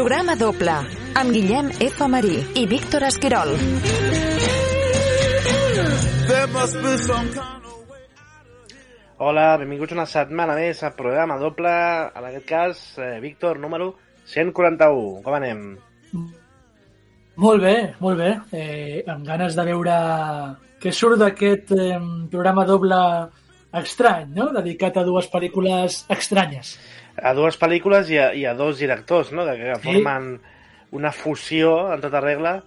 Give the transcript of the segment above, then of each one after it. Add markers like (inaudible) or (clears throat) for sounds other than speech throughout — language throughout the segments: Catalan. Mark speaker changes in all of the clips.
Speaker 1: Programa doble amb Guillem F. Marí i Víctor Esquirol.
Speaker 2: Hola, benvinguts una setmana més al programa doble, en aquest cas, eh, Víctor, número 141. Com anem?
Speaker 3: Molt bé, molt bé. Eh, amb ganes de veure què surt d'aquest eh, programa doble estrany, no? dedicat a dues pel·lícules estranyes.
Speaker 2: A dues pel·lícules i a, i a dos directors, no? que formen una fusió en tota regla,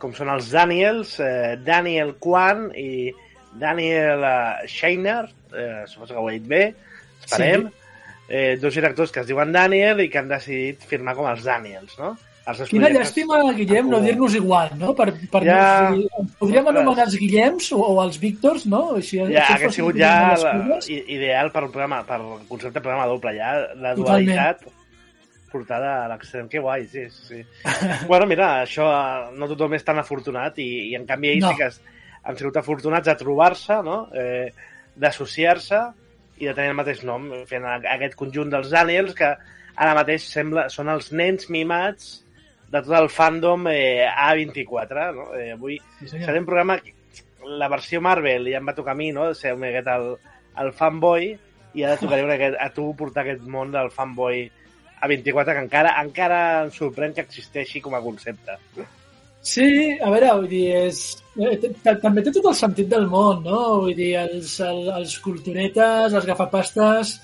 Speaker 2: com són els Daniels, eh, Daniel Kwan i Daniel uh, Scheiner, eh, suposo que ho he dit bé, esperem, sí. eh, dos directors que es diuen Daniel i que han decidit firmar com els Daniels, no?
Speaker 3: Quina llàstima, Guillem, no dir-nos igual, no? Per, per
Speaker 2: ja...
Speaker 3: no, podríem anomenar els Guillems o, o els Víctors, no?
Speaker 2: Així, ja, hauria sigut ja la, ideal per un programa, per un concepte de programa doble, ja la dualitat Totalment. portada a l'extrem. Que guai, sí, sí. (laughs) bueno, mira, això no tothom és tan afortunat i, i en canvi ells no. sí que han sigut afortunats a trobar-se, no? eh, d'associar-se i de tenir el mateix nom, fent aquest conjunt dels Daniels que ara mateix sembla són els nens mimats de tot el fandom eh, A24. No? Eh, avui sí, serà un programa... La versió Marvel ja em va tocar a mi, no?, ser un aquest el, el fanboy, i ara tocaré una, a tu portar aquest món del fanboy A24, que encara encara em sorprèn que existeixi com a concepte.
Speaker 3: Sí, a veure, vull dir, és... Eh, també té tot el sentit del món, no? Vull dir, els, els, els culturetes, els gafapastes,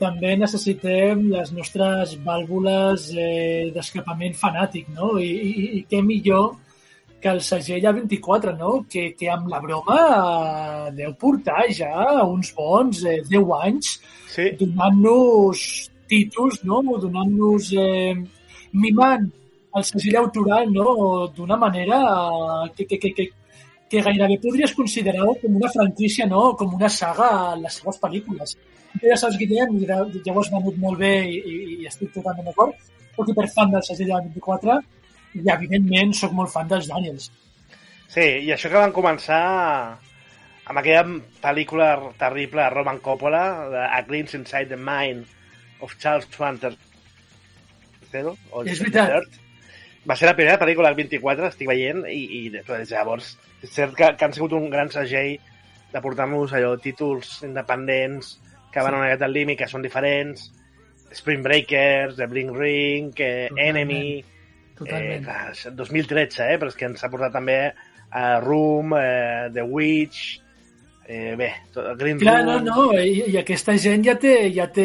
Speaker 3: també necessitem les nostres vàlvules eh, d'escapament fanàtic, no? I, i, I què millor que el segell A24, no? Que, que amb la broma eh, deu portar ja uns bons eh, 10 anys
Speaker 2: sí.
Speaker 3: donant-nos títols, no? Donant-nos... Eh, mimant el segell autoral no? d'una manera que, que, que, que, que gairebé podries considerar com una franquícia, no? com una saga les seves pel·lícules. Ja saps, Guillem, ja, ja ho has venut molt bé i, i, i estic totalment d'acord, soc hiperfan del segell de 24 i, evidentment, sóc molt fan dels Daniels.
Speaker 2: Sí, i això que van començar amb aquella pel·lícula terrible de Roman Coppola, de A Glimpse Inside the Mind of Charles Schwanter.
Speaker 3: És veritat
Speaker 2: va ser la primera pel·lícula del 24, estic veient, i, i des de llavors és cert que, que han sigut un gran segell de portar-nos allò, títols independents que van sí. una miqueta al límit, que són diferents, Spring Breakers, The Bling Ring, eh, Enemy...
Speaker 3: Totalment.
Speaker 2: Eh, 2013, eh? Però és que ens ha portat també uh, Room, uh, The Witch... Eh, bé, tot, Green
Speaker 3: Clar,
Speaker 2: Room...
Speaker 3: no, no, i, i aquesta gent ja té, ja té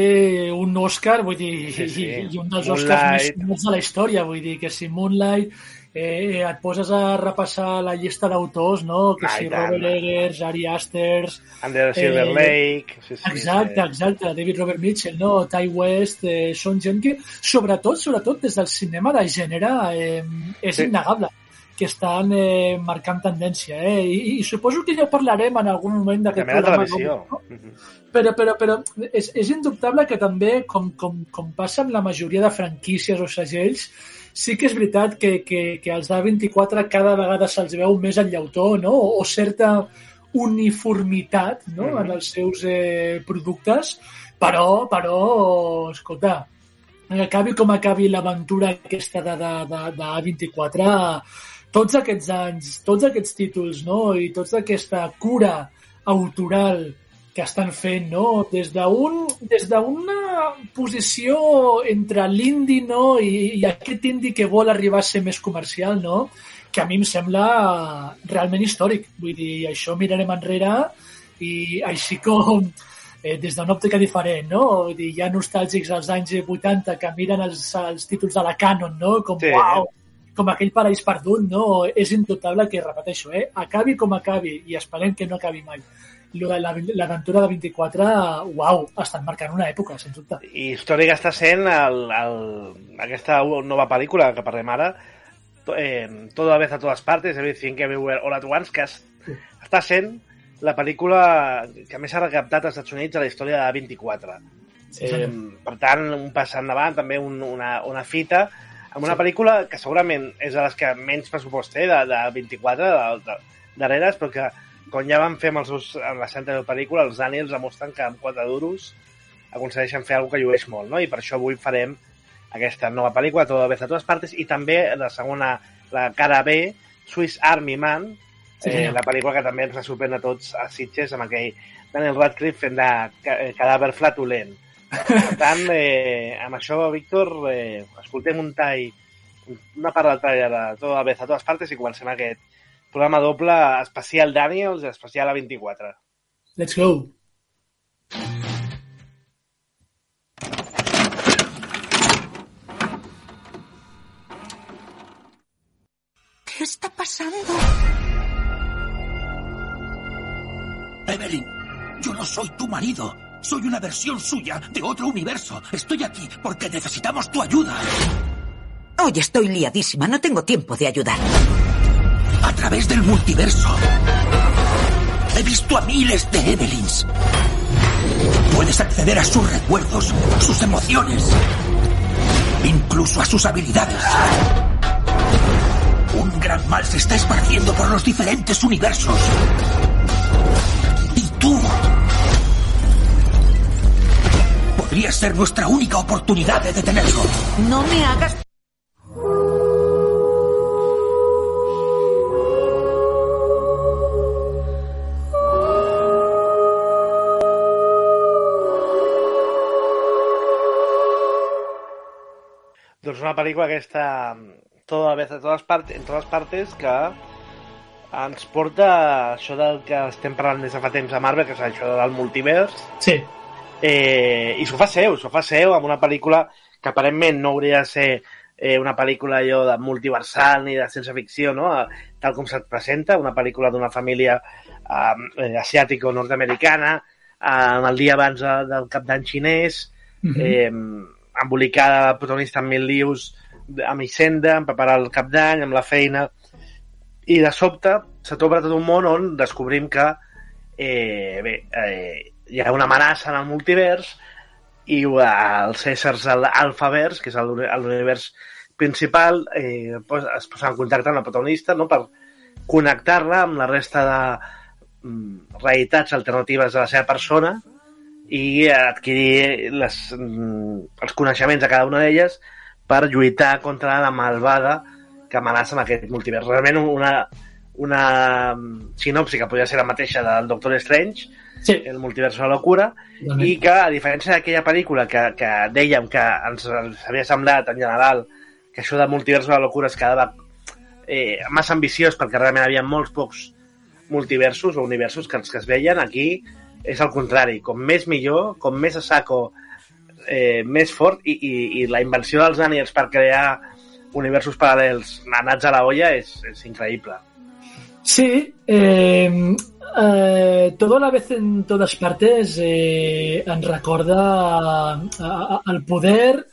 Speaker 3: un Oscar, vull dir,
Speaker 2: Sí, sí.
Speaker 3: i, i un dels
Speaker 2: Moonlight.
Speaker 3: Oscars més, de la història, vull dir, que si Moonlight, eh, et poses a repassar la llista d'autors, no? Que
Speaker 2: Ah,
Speaker 3: si
Speaker 2: tant.
Speaker 3: Robert Eggers, Ari Asters...
Speaker 2: The Silver
Speaker 3: Eh,
Speaker 2: Lake... Sí, sí,
Speaker 3: Exacte,
Speaker 2: sí.
Speaker 3: exacte, David Robert Mitchell, no? Ty West, eh, són gent que, sobretot, sobretot des del cinema de gènere, eh, és
Speaker 2: Sí.
Speaker 3: innegable que estan eh, marcant tendència, eh? I, i suposo que ja parlarem en algun moment d'aquest programa.
Speaker 2: televisió.
Speaker 3: No?
Speaker 2: Mhm.
Speaker 3: Però, però, però és, és indubtable que també, com, com, com passa amb la majoria de franquícies o segells, sí que és veritat que, que, que als d'A24 cada vegada se'ls veu més el llautó, no? O, o certa uniformitat no?
Speaker 2: Mhm.
Speaker 3: en els seus eh, productes, però, però, escolta, acabi com acabi l'aventura aquesta de, de, de, de A24, tots aquests anys, tots aquests títols, no? I tota aquesta cura autoral que estan fent, no? Des d'un des d'una posició entre l'indi, no? I, I aquest indi que vol arribar a ser més comercial, no? Que a mi em sembla realment històric. Vull dir, això mirarem enrere i així com eh, des d'una òptica diferent, no? Vull dir, hi ha nostàlgics als anys 80 que miren els, els títols de la Canon, no? Com,
Speaker 2: Sí.
Speaker 3: sí. uau, com aquell paraís perdut, no? És indubtable que, repeteixo, eh? acabi com acabi, i esperem que no acabi mai. L'aventura de 24, uau, estan marcant una època, sens dubte.
Speaker 2: I històric està sent el, el, aquesta nova pel·lícula que parlem ara, eh, Toda vez a todas partes, Everything Everywhere All at Once, que es, està sent la pel·lícula que més ha recaptat als Estats Units a la història de 24.
Speaker 3: Sí,
Speaker 2: Eh,
Speaker 3: senyor.
Speaker 2: per tant, un pas endavant, també un, una, una fita, amb una pel·lícula que segurament és de les que menys pressupost té, de, de 24, de, de, darreres, però que com ja van fer amb, els seus, amb la seva anterior pel·lícula, els Daniels demostren que amb 4 duros aconsegueixen fer alguna que llueix molt, no? I per això avui farem aquesta nova pel·lícula, Todo a vez a totes partes, i també la segona, la cara B, Swiss Army Man, sí, eh, la pel·lícula que també ens va sorprendre a tots a Sitges amb aquell Daniel Radcliffe fent de eh, cadàver flatulent. Per tant, eh, amb això, Víctor, eh, escoltem un tall, una part del tall de Todo a vez a totes partes i comencem aquest programa doble especial Daniels i especial A24.
Speaker 3: Let's go.
Speaker 4: ¿Qué está pasando?
Speaker 5: Evelyn, yo no soy tu marido. Soy una versión suya de otro universo. Estoy aquí porque necesitamos tu ayuda.
Speaker 4: Hoy estoy liadísima, no tengo tiempo de ayudar.
Speaker 5: A través del multiverso. He visto a miles de Evelyns. Puedes acceder a sus recuerdos, sus emociones, incluso a sus habilidades. Un gran mal se está esparciendo por los diferentes universos. Y tú podrías ser nuestra única oportunidad de detenerlo.
Speaker 4: No me hagas...
Speaker 2: Doncs una pel·lícula aquesta toda vez a totes partes, en totes partes que ens porta això del que estem parlant des de fa temps a Marvel, que és això del multivers.
Speaker 3: Sí.
Speaker 2: Eh, I s'ho fa seu, s'ho fa seu amb una pel·lícula que aparentment no hauria de ser eh, una pel·lícula allò de multiversal ni de ciència ficció, no? tal com se't presenta, una pel·lícula d'una família eh, asiàtico-nord-americana, eh, el dia abans de, del cap d'any xinès,
Speaker 3: Mhm.
Speaker 2: eh, embolicada la protagonista amb mil lius, amb Hisenda, amb preparar el cap d'any, amb la feina, i de sobte se t'obre tot un món on descobrim que eh, bé, eh, hi ha una amenaça en el multivers i eh, els éssers al- alfavers, que és l'univers principal, eh, es posen en contacte amb la protagonista no? per connectar-la amb la resta de mm, realitats alternatives de la seva persona i adquirir les, mm, els coneixements de cada una d'elles per lluitar contra la malvada que amenaça amb aquest multivers. Realment una, una mm, sinopsi que podria ser la mateixa del Doctor Strange,
Speaker 3: Sí,
Speaker 2: el multivers de la locura,
Speaker 3: totalment.
Speaker 2: i que, a diferència d'aquella pel·lícula que, que dèiem que ens, ens havia semblat en general que això de multivers de la locura es quedava eh, massa ambiciós perquè realment hi havia molts pocs multiversos o universos que, els que es veien aquí és el contrari, com més millor, com més a saco, eh, més fort i, i, i la invenció dels Daniels per crear universos paral·lels anats a la olla és, és increïble.
Speaker 3: Sí, eh, eh, todo a la vez en todas partes eh, ens recorda a, a, el poder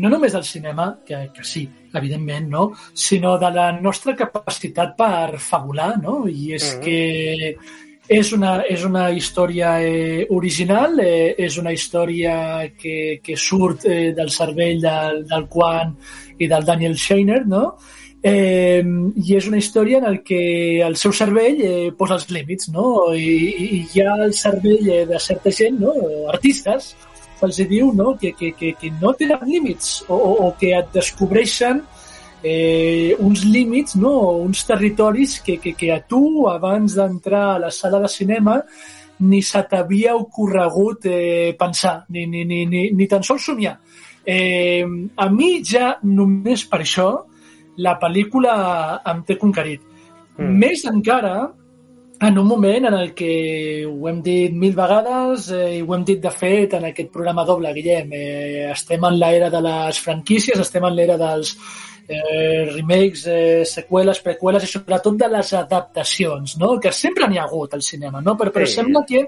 Speaker 3: no només del cinema, que, que sí, evidentment, no? sinó de la nostra capacitat per fabular, no? I és
Speaker 2: Mhm.
Speaker 3: que és una, és una història eh, original, eh, és una història que, que surt eh, del cervell del, del Quan i del Daniel Scheiner, no? Eh, I és una història en el que el seu cervell eh, posa els límits, no? I, i hi ha el cervell eh, de certa gent, no? artistes, se'ls diu no? que, que, que, que no tenen límits o, o, o que et descobreixen eh, uns límits, no? uns territoris que, que, que a tu, abans d'entrar a la sala de cinema, ni se t'havia ocorregut eh, pensar, ni, ni, ni, ni, ni tan sols somiar. Eh, a mi ja només per això la pel·lícula em té conquerit.
Speaker 2: Mm.
Speaker 3: Més encara en un moment en el que ho hem dit mil vegades eh, i ho hem dit de fet en aquest programa doble, Guillem, eh, estem en l'era de les franquícies, estem en l'era dels eh, remakes, eh, seqüeles, preqüeles i sobretot de les adaptacions, no? que sempre n'hi ha hagut al cinema, no? però, però
Speaker 2: Sí.
Speaker 3: sembla que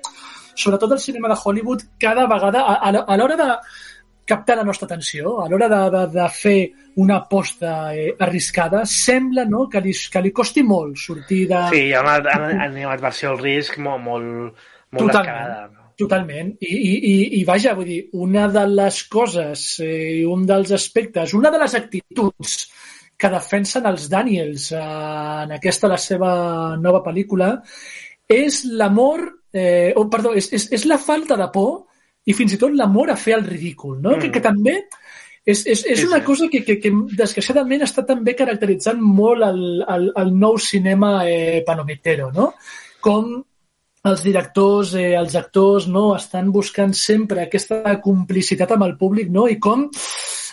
Speaker 3: sobretot el cinema de Hollywood cada vegada, a, a, a l'hora de captar la nostra atenció, a l'hora de, de, de fer una aposta eh, arriscada, sembla no, que, li, que li costi molt sortir de...
Speaker 2: Sí, hi ha una, una, una versió al risc molt, molt, molt
Speaker 3: Totalment.
Speaker 2: descarada. no?
Speaker 3: Totalment. I, i, i, I vaja, vull dir, una de les coses, eh, un dels aspectes, una de les actituds que defensen els Daniels eh, en aquesta la seva nova pel·lícula és l'amor, eh, oh, perdó, és, és, és la falta de por i fins i tot l'amor a fer el ridícul, no?
Speaker 2: Mm.
Speaker 3: Que, que també És, és, és una sí. cosa que, que, que desgraciadament està també caracteritzant molt el, el, el nou cinema eh, panomitero, no? Com els directors, eh, els actors, no, estan buscant sempre aquesta complicitat amb el públic, no? I com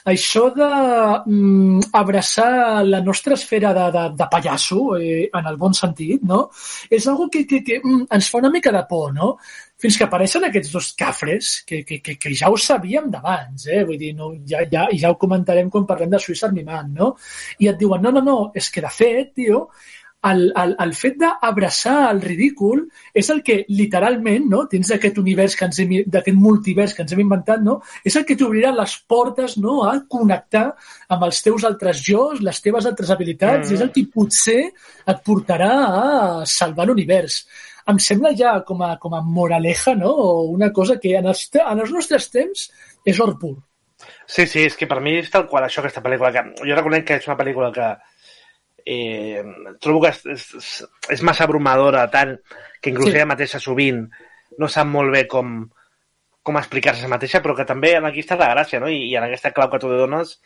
Speaker 3: això de mm, abraçar la nostra esfera de, de, de pallasso, eh, en el bon sentit, no? És algo que, que, que mm, ens fa una mica de por, no? Fins que apareixen aquests dos cafres, que, que, que, que ja ho sabíem d'abans, eh? Vull dir, no, ja, ja, ja ho comentarem quan parlem de Suïssa Armimant, no? I et diuen, no, no, no, és que de fet, tio, el, el, el fet d'abraçar el ridícul és el que literalment, no, dins d'aquest univers que ens hem, d'aquest multivers que ens hem inventat, no, és el que t'obrirà les portes no, a connectar amb els teus altres jos, les teves altres habilitats, mm. és el que potser et portarà a salvar l'univers. Em sembla ja com a, com a moraleja, no? O una cosa que en els, en els nostres temps és or pur.
Speaker 2: Sí, sí, és que per mi és tal qual això, aquesta pel·lícula. Que jo reconec que és una pel·lícula que, eh, trobo que és, és, és massa abrumadora, tant que inclús sí. ella mateixa sovint no sap molt bé com, com explicar-se a mateixa, però que també aquí està la gràcia, no? I, i en aquesta clau que tu dones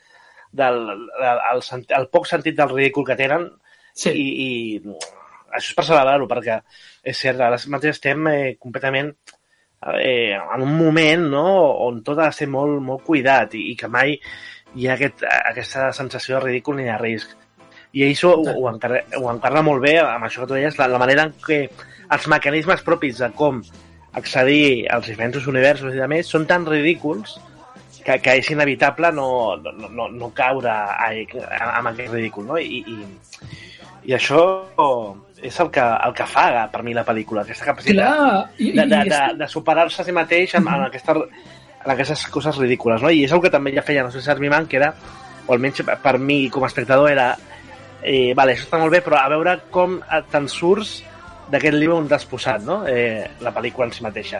Speaker 2: del del el, el poc sentit del ridícul que tenen sí. i, i això és per celebrar-ho, perquè és cert, ara mateix estem eh, completament eh, en un moment no, on tot ha de ser molt, molt cuidat i, i que mai hi ha aquest, aquesta sensació de ridícul ni de risc i això ho, ho, encarna, ho molt bé amb això que tu deies, la, la manera en què els mecanismes propis de com accedir als diferents universos i de més són tan ridículs que, que és inevitable no, no, no, no caure amb aquest ridícul, no? I, i, i això és el que, el que fa per mi la pel·lícula, aquesta capacitat Clar, i, de, de, de, de superar-se a si mateix amb, amb, aquesta, amb aquestes coses ridícules, no? I és el que també ja feia, no sé si Armimant, que era, o almenys per mi com a espectador, era eh, vale, això està molt bé, però a veure com te'n surts d'aquest llibre on t'has posat, no? Eh, la pel·lícula en si mateixa.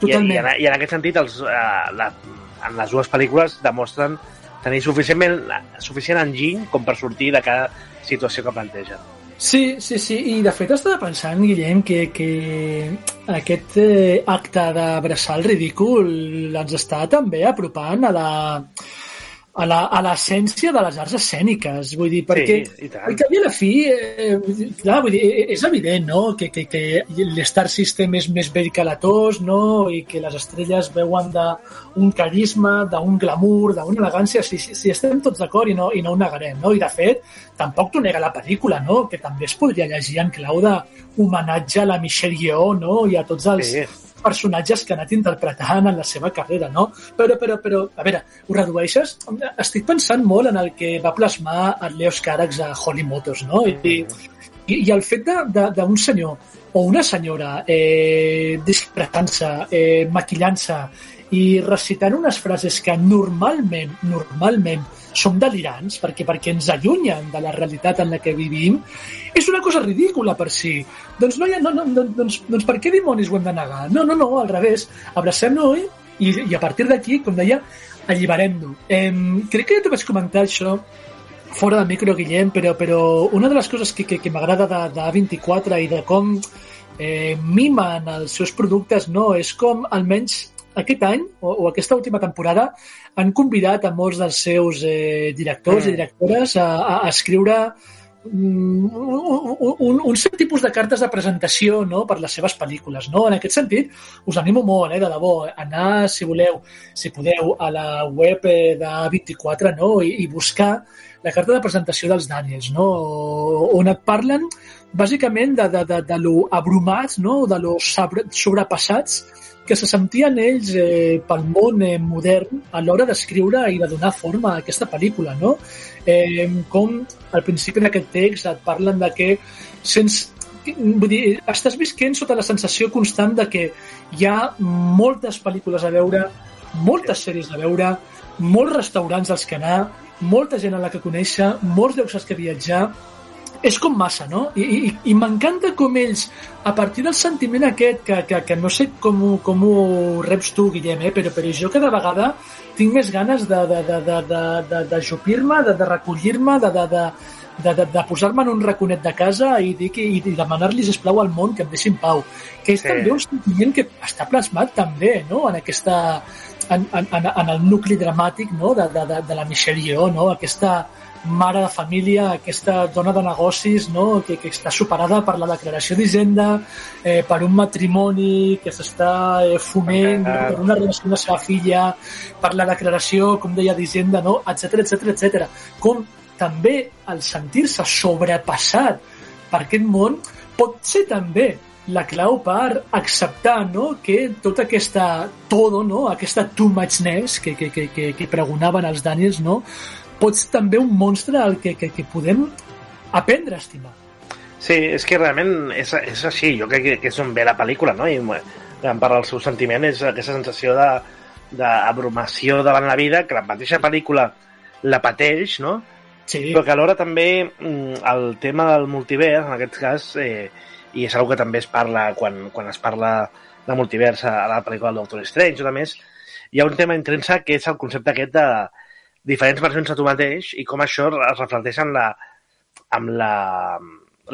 Speaker 2: I, i, en, I en aquest sentit, els, eh, la, en les dues pel·lícules demostren tenir suficientment, suficient enginy com per sortir de cada situació que plantegen.
Speaker 3: Sí, sí, sí, i de fet estava pensant, Guillem, que, que aquest eh, acte d'abraçar el ridícul ens està també apropant a la, a l'essència de les arts escèniques, vull dir, perquè, sí, perquè a la fi, eh, clar, vull dir, eh, és evident, no?, que, que, que l'Star System és més vell que la tos, no?, i que les estrelles veuen d'un carisma, d'un glamour, d'una elegància, si, si, si estem tots d'acord i, no, i no ho negarem, no?, i de fet, tampoc t'ho nega la pel·lícula, no?, que també es podria llegir en clau d'homenatge a la Michelle Yeoh, no?, i a tots els, sí personatges que ha anat interpretant en la seva carrera, no? Però, però, però, a veure, ho redueixes? Estic pensant molt en el que va plasmar el Leos Carax a Holly Motors, no? I, i, i el fet d'un senyor o una senyora eh, disfressant-se, eh, maquillant-se i recitant unes frases que normalment, normalment som delirants perquè, perquè ens allunyen de la realitat en la que vivim, és una cosa ridícula per si. Doncs, no, no, no, doncs, doncs per què dimonis ho hem de negar? No, no, no, al revés. Abracem-lo i, i a partir d'aquí, com deia, alliberem-lo. Eh, crec que ja t'ho vaig comentar això fora de micro, Guillem, però, però una de les coses que, que, que m'agrada de, de A24 i de com eh, mimen els seus productes no, és com almenys aquest any, o, o aquesta última temporada, han convidat a molts dels seus eh, directors mm. i directores a, a, a escriure un, un, un cert tipus de cartes de presentació no, per les seves pel·lícules. No? En aquest sentit, us animo molt, eh, de debò, anar, si voleu, si podeu, a la web eh, de 24 no? I, i buscar la carta de presentació dels Daniels, no? on et parlen bàsicament de, de, de, de lo abrumats, no? de lo sobrepassats que se sentien ells eh, pel món eh, modern a l'hora d'escriure i de donar forma a aquesta pel·lícula, no? Eh, com al principi d'aquest text et parlen de que sense, vull dir, estàs visquent sota la sensació constant de que hi ha moltes pel·lícules a veure, moltes sèries a veure, molts restaurants als que anar, molta gent a la que conèixer, molts llocs als que viatjar, és com massa, no? I, i, i m'encanta com ells, a partir del sentiment aquest, que, que, que no sé com, com ho reps tu, Guillem, eh? però, però jo cada vegada tinc més ganes de, de, de, de, de, de, de jupir-me, de, de recollir-me, de, de, de, de, de, de posar-me en un raconet de casa i, dir que, i demanar-li, sisplau, al món que em deixin pau. Que és sí. també un sentiment que està plasmat també no? en, aquesta, en, en, en el nucli dramàtic no? de, de, de, de la Michelle Yeoh, no? aquesta mare de família, aquesta dona de negocis no? que, que està superada per la declaració d'Hisenda, eh, per un matrimoni que s'està eh, fonent, no? per una relació amb la seva filla, per la declaració, com deia, d'Hisenda, no? etc etc etc. Com també el sentir-se sobrepassat per aquest món pot ser també la clau per acceptar no? que tota aquesta todo, no? aquesta too muchness que, que, que, que, que pregonaven els Daniels, no? Pots també un monstre al que, que, que podem aprendre a estimar.
Speaker 2: Sí, és que realment és, és així. Jo crec que, que és on ve la pel·lícula, no? I en part del seu sentiment és aquesta sensació de d'abrumació davant la vida, que la mateixa pel·lícula la pateix, no?
Speaker 3: Sí.
Speaker 2: Però que alhora també mm, el tema del multivers, en aquest cas, eh, i és una que també es parla quan, quan es parla de multivers a la pel·lícula del Doctor Strange o de més, hi ha un tema intrínsec que és el concepte aquest de diferents versions de tu mateix i com això es reflecteix en la, amb la,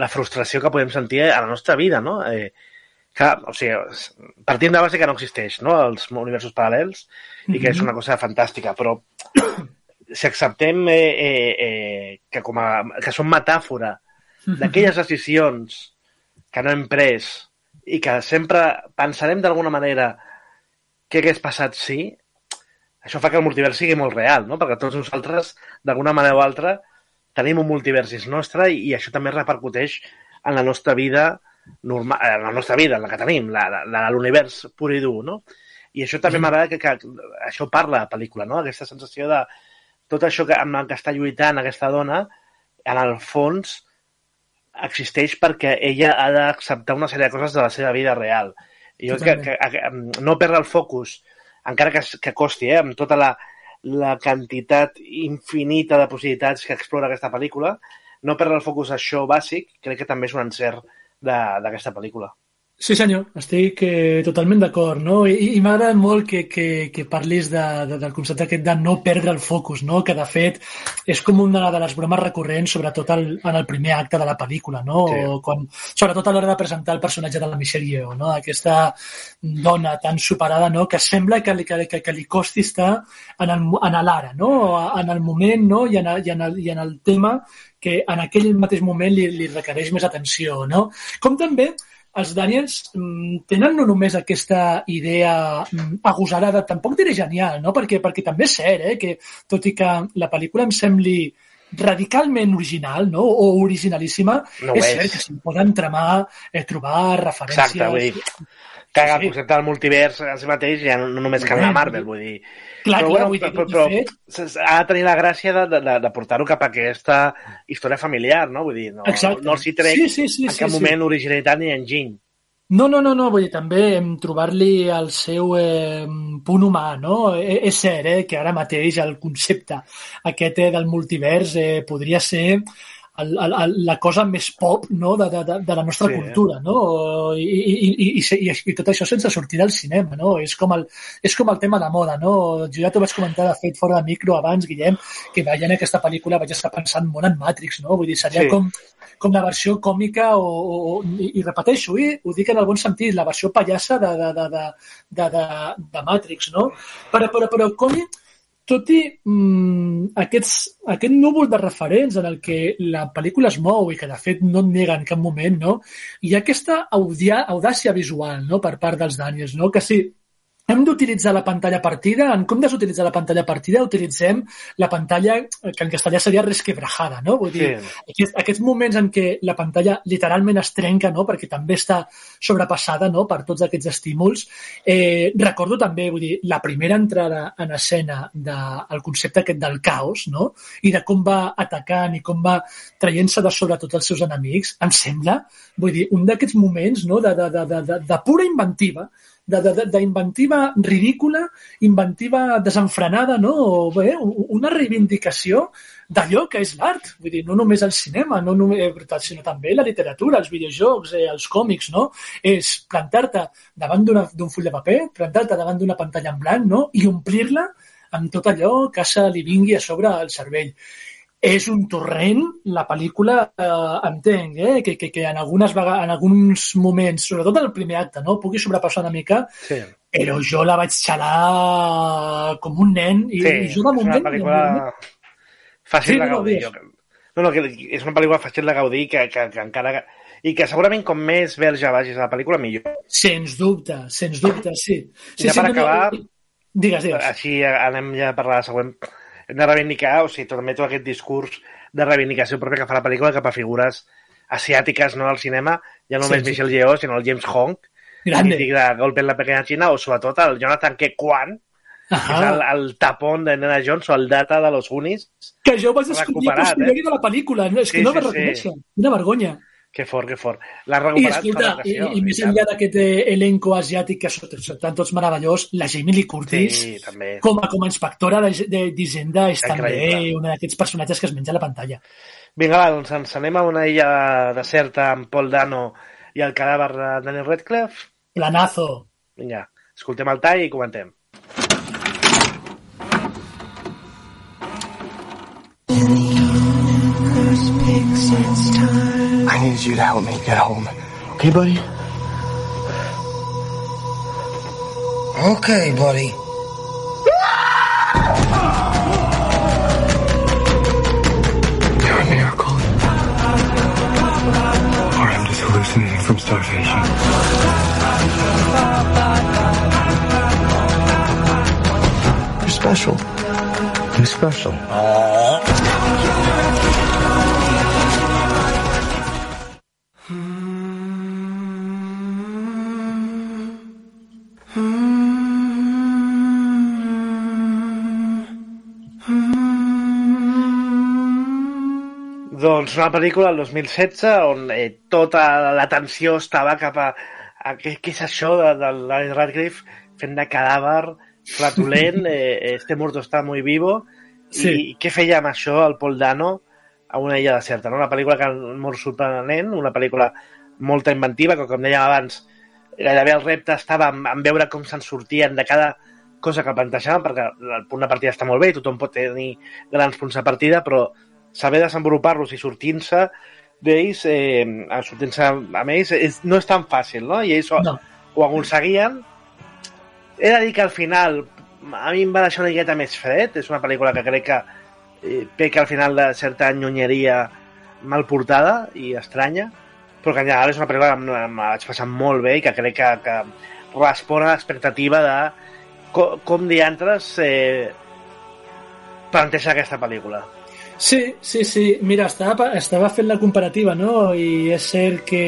Speaker 2: la frustració que podem sentir a la nostra vida, no? Eh, que, o sigui, partint de base que no existeix, no?, els universos paral·lels, mm -hmm. i que és una cosa fantàstica, però (clears throat) si acceptem eh, eh, eh, que, com a, que són metàfora d'aquelles decisions que no hem pres i que sempre pensarem d'alguna manera què hagués passat si, sí, això fa que el multivers sigui molt real, no? perquè tots nosaltres, d'alguna manera o altra, tenim un multivers és nostre i, i això també repercuteix en la nostra vida normal, en la nostra vida, en la que tenim, la, la, la l'univers pur i dur, no? I això també m'agrada que, que, això parla la pel·lícula, no? Aquesta sensació de tot això que, amb el que està lluitant aquesta dona, en el fons existeix perquè ella ha d'acceptar una sèrie de coses de la seva vida real. I jo que, que, que, no perdre el focus encara que, que costi, eh, amb tota la, la quantitat infinita de possibilitats que explora aquesta pel·lícula, no perdre el focus això bàsic, crec que també és un encert d'aquesta pel·lícula.
Speaker 3: Sí, senyor, estic eh, totalment d'acord, no? I, i m'agrada molt que, que, que parlis de, de, del concepte aquest de no perdre el focus, no? Que, de fet, és com una de les bromes recurrents, sobretot el, en el primer acte de la pel·lícula, no? Sí. O quan, sobretot a l'hora de presentar el personatge de la Michelle Yeoh, no? Aquesta dona tan superada, no? Que sembla que li, que, que, que li costi estar en el, en l'ara, no? En el moment, no? I en, i, en el, I en el tema que en aquell mateix moment li, li requereix més atenció, no? Com també els Daniels mm, tenen no només aquesta idea mm, agosarada, tampoc diré genial, no? perquè, perquè també és cert eh, que, tot i que la pel·lícula em sembli radicalment original no? o originalíssima,
Speaker 2: no
Speaker 3: és, és cert que s'hi poden tramar, eh, trobar referències...
Speaker 2: Exacte, vull dir, que sí. el concepte del multivers en si mateix ja no, no només que la Marvel, vull dir...
Speaker 3: Clar, però, clar, dir,
Speaker 2: però, però, però ha de tenir la gràcia de, de, de portar-ho cap a aquesta història familiar, no? Vull dir, no,
Speaker 3: Exacte.
Speaker 2: no els hi trec
Speaker 3: sí, sí, sí,
Speaker 2: en cap
Speaker 3: sí,
Speaker 2: moment
Speaker 3: sí.
Speaker 2: originalitat ni enginy.
Speaker 3: No, no, no, no, vull dir, també trobar-li el seu eh, punt humà, no? E és cert eh, que ara mateix el concepte aquest eh, del multivers eh, podria ser el, el, la cosa més pop no? de, de, de la nostra sí. cultura, no? I, i, i, i, i, tot això sense sortir del cinema, no? És com el, és com el tema de moda, no? Jo ja t'ho vaig comentar, de fet, fora de micro abans, Guillem, que veient aquesta pel·lícula vaig estar pensant molt en Matrix, no? Vull dir, seria sí. com, com la versió còmica o, o i, i repeteixo, i ho dic en el bon sentit, la versió pallassa de, de, de, de, de, de, de Matrix, no? Però, però, però com tot i mm, aquests, aquest núvol de referents en el que la pel·lícula es mou i que de fet no et nega en cap moment, no? hi ha aquesta audàcia visual no? per part dels Daniels, no? que sí, hem d'utilitzar la pantalla partida. En comptes d'utilitzar la pantalla partida, utilitzem la pantalla que en castellà seria resquebrajada, no? Vull dir, sí. aquests, aquests moments en què la pantalla literalment es trenca, no? Perquè també està sobrepassada, no? Per tots aquests estímuls. Eh, recordo també, vull dir, la primera entrada en escena del de, concepte aquest del caos, no? I de com va atacant i com va traient-se de sobre tots els seus enemics, em sembla, vull dir, un d'aquests moments, no? De, de, de, de, de pura inventiva, d'inventiva ridícula, inventiva desenfrenada, no? O bé, una reivindicació d'allò que és l'art. Vull dir, no només el cinema, no només, eh, sinó també la literatura, els videojocs, eh, els còmics, no? És plantar-te davant d'un full de paper, plantar-te davant d'una pantalla en blanc, no? I omplir-la amb tot allò que se li vingui a sobre al cervell. És un torrent, la pel·lícula, eh, entenc, eh, que, que, que en, algunes vegades, en alguns moments, sobretot en el primer acte, no? pugui sobrepassar una mica,
Speaker 2: Sí.
Speaker 3: però jo la vaig xalar com un nen i,
Speaker 2: Sí,
Speaker 3: i jo de
Speaker 2: és
Speaker 3: moment...
Speaker 2: una pel·lícula fàcil
Speaker 3: Sí,
Speaker 2: de
Speaker 3: no,
Speaker 2: gaudir. Jo. No, no, que és una pel·lícula fàcil de gaudir que, que, que encara... I que segurament com més verge vagis a la pel·lícula, millor.
Speaker 3: Sens dubte, sens dubte, sí. sí
Speaker 2: Ja per
Speaker 3: no, no,
Speaker 2: acabar-
Speaker 3: Digues, digues.
Speaker 2: Així anem ja a parlar de la següent. Hem de reivindicar, o sigui, també tot aquest discurs de reivindicació pròpia que fa la pel·lícula cap a figures asiàtiques no al cinema, ja no
Speaker 3: Sí,
Speaker 2: només
Speaker 3: sí.
Speaker 2: Michelle Yeoh, sinó el James Hong,
Speaker 3: Grande.
Speaker 2: mític de Golpe en la pequeña China, o sobretot el Jonathan Ke Kwan, que és el, el tapón de Nena Jones o el data de los Goonies.
Speaker 3: Que jo vaig
Speaker 2: Recuperat,
Speaker 3: posteriori de la pel·lícula. No, és que
Speaker 2: Sí,
Speaker 3: no
Speaker 2: sí,
Speaker 3: vaig
Speaker 2: sí.
Speaker 3: reconèixer. Quina vergonya.
Speaker 2: Que fort, que fort. L'ha
Speaker 3: I escolta, i, i més enllà d'aquest eh, elenco asiàtic que són, són tots meravellós, la Jamie Lee Curtis,
Speaker 2: Sí, també.
Speaker 3: com a, com a inspectora d'Hisenda, és també
Speaker 2: Increïble.
Speaker 3: un d'aquests personatges que es menja a la pantalla.
Speaker 2: Vinga, va, doncs ens anem a una illa deserta amb Paul Dano i el cadàver de Daniel Radcliffe.
Speaker 3: Planazo.
Speaker 2: Vinga, escoltem el tall i comentem.
Speaker 6: I need you to help me get home. Okay, buddy?
Speaker 7: Okay, buddy.
Speaker 6: You're a miracle. Or I'm just hallucinating from starvation. You're special. You're special.
Speaker 2: Uh, Doncs una pel·lícula del 2016 on eh, tota l'atenció estava cap a, a què, què és això de, de Daniel Radcliffe fent de cadàver flatulent, eh, este muerto está muy vivo,
Speaker 3: Sí.
Speaker 2: i, què feia amb això el Paul Dano a una illa deserta, no? Una pel·lícula que molt sorprenent, una pel·lícula molta inventiva, que com dèiem abans, gairebé el repte estava en, en veure com se'n sortien de cada cosa que plantejaven, perquè el punt de partida està molt bé i tothom pot tenir grans punts de partida, però saber desenvolupar-los i sortint-se d'ells, eh, sortint-se amb ells, és, no és tan fàcil, no? I ells ho,
Speaker 3: No.
Speaker 2: ho aconseguien. He de dir que al final a mi em va deixar una miqueta més fred. És una pel·lícula que crec que eh, peca al final de certa nyonyeria mal portada i estranya, però que en general és una pel·lícula que em, em vaig passar molt bé i que crec que, que respon a l'expectativa de com, com diantres eh, planteja aquesta pel·lícula.
Speaker 3: Sí, sí, sí. Mira, estava, estava fent la comparativa, no? I és cert que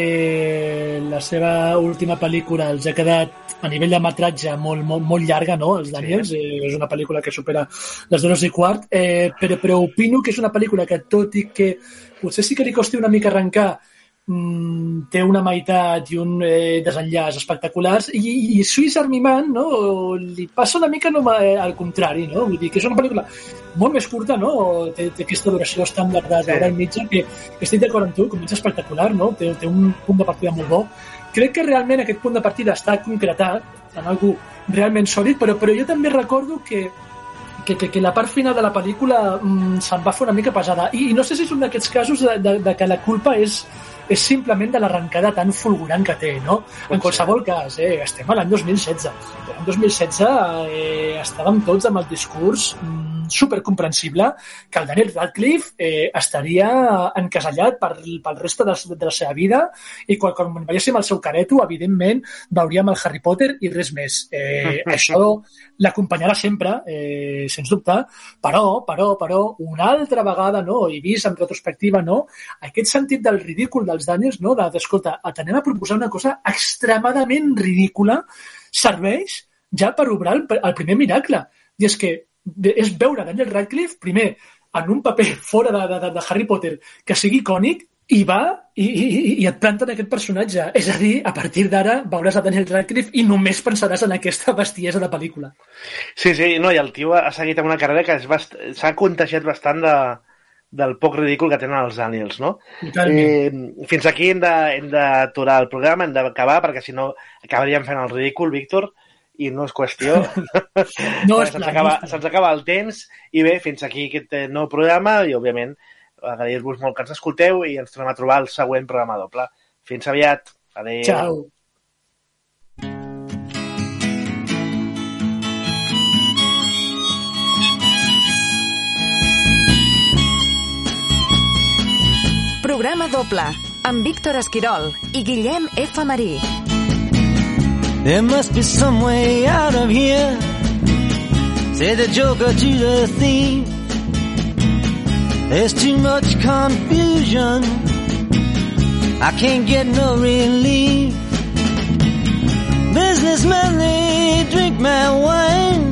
Speaker 3: la seva última pel·lícula els ha quedat a nivell de metratge molt, molt, molt llarga, no? Els Daniels. Sí. Eh, és una pel·lícula que supera les dues i quart. Eh, però, però opino que és una pel·lícula que, tot i que potser sí que li costi una mica arrencar, té una meitat i un eh, desenllaç espectaculars i, i Swiss Army Man no, li passa una mica no, eh, al contrari no? vull dir que és una pel·lícula molt més curta no? té, té aquesta duració estàndard d'hora
Speaker 2: Sí.
Speaker 3: i mitja que, que estic d'acord amb tu comença espectacular no? té, té un punt de partida molt bo crec que realment aquest punt de partida està concretat en algú realment sòlid però, però jo també recordo que que, que, que la part final de la pel·lícula mm, se'n va fer una mica pesada. I, I no sé si és un d'aquests casos de, de, de que la culpa és, és simplement de l'arrencada tan fulgurant que té, no? En
Speaker 2: ser.
Speaker 3: qualsevol cas, eh, estem a l'any 2016. L'any 2016 eh, estàvem tots amb el discurs mm, supercomprensible que el Daniel Radcliffe eh, estaria encasellat per, pel reste de, de la seva vida i quan, quan veiéssim el seu careto, evidentment, veuríem el Harry Potter i res més. Eh, (laughs) això l'acompanyarà sempre, eh, sens dubte, però, però, però, una altra vegada, no, i vist en retrospectiva, no, aquest sentit del ridícul dels Daniels, no, de, d'escolta, t'anem a proposar una cosa extremadament ridícula, serveix ja per obrar el, el primer miracle. I és que és veure Daniel Radcliffe, primer, en un paper (laughs) fora de, de, de, Harry Potter que sigui icònic, i va i, i, i et planten aquest personatge. És a dir, a partir d'ara veuràs a Daniel Radcliffe i només pensaràs en aquesta bestiesa de pel·lícula.
Speaker 2: Sí, sí, no, i el tio ha seguit una carrera que és bast... s'ha contagiat bastant de, del poc ridícul que tenen els Daniels, no?
Speaker 3: Totalment.
Speaker 2: Eh, fins aquí hem d'aturar el programa, hem d'acabar, perquè si no acabaríem fent el ridícul, Víctor, i no és qüestió. (laughs) (laughs)
Speaker 3: No és
Speaker 2: se'ns acaba,
Speaker 3: no
Speaker 2: se'ns acaba el temps i bé, fins aquí aquest eh, nou programa i òbviament agrair-vos molt que ens escolteu i ens tornem a trobar el següent programa doble. Fins aviat. Adéu.
Speaker 3: Ciao.
Speaker 1: Programa doble, amb Víctor Esquirol i Guillem F. Marí.
Speaker 7: There must be some way out of here. Say the joker to the thief. There's too much confusion. I can't get no relief. Businessmen, they drink my wine.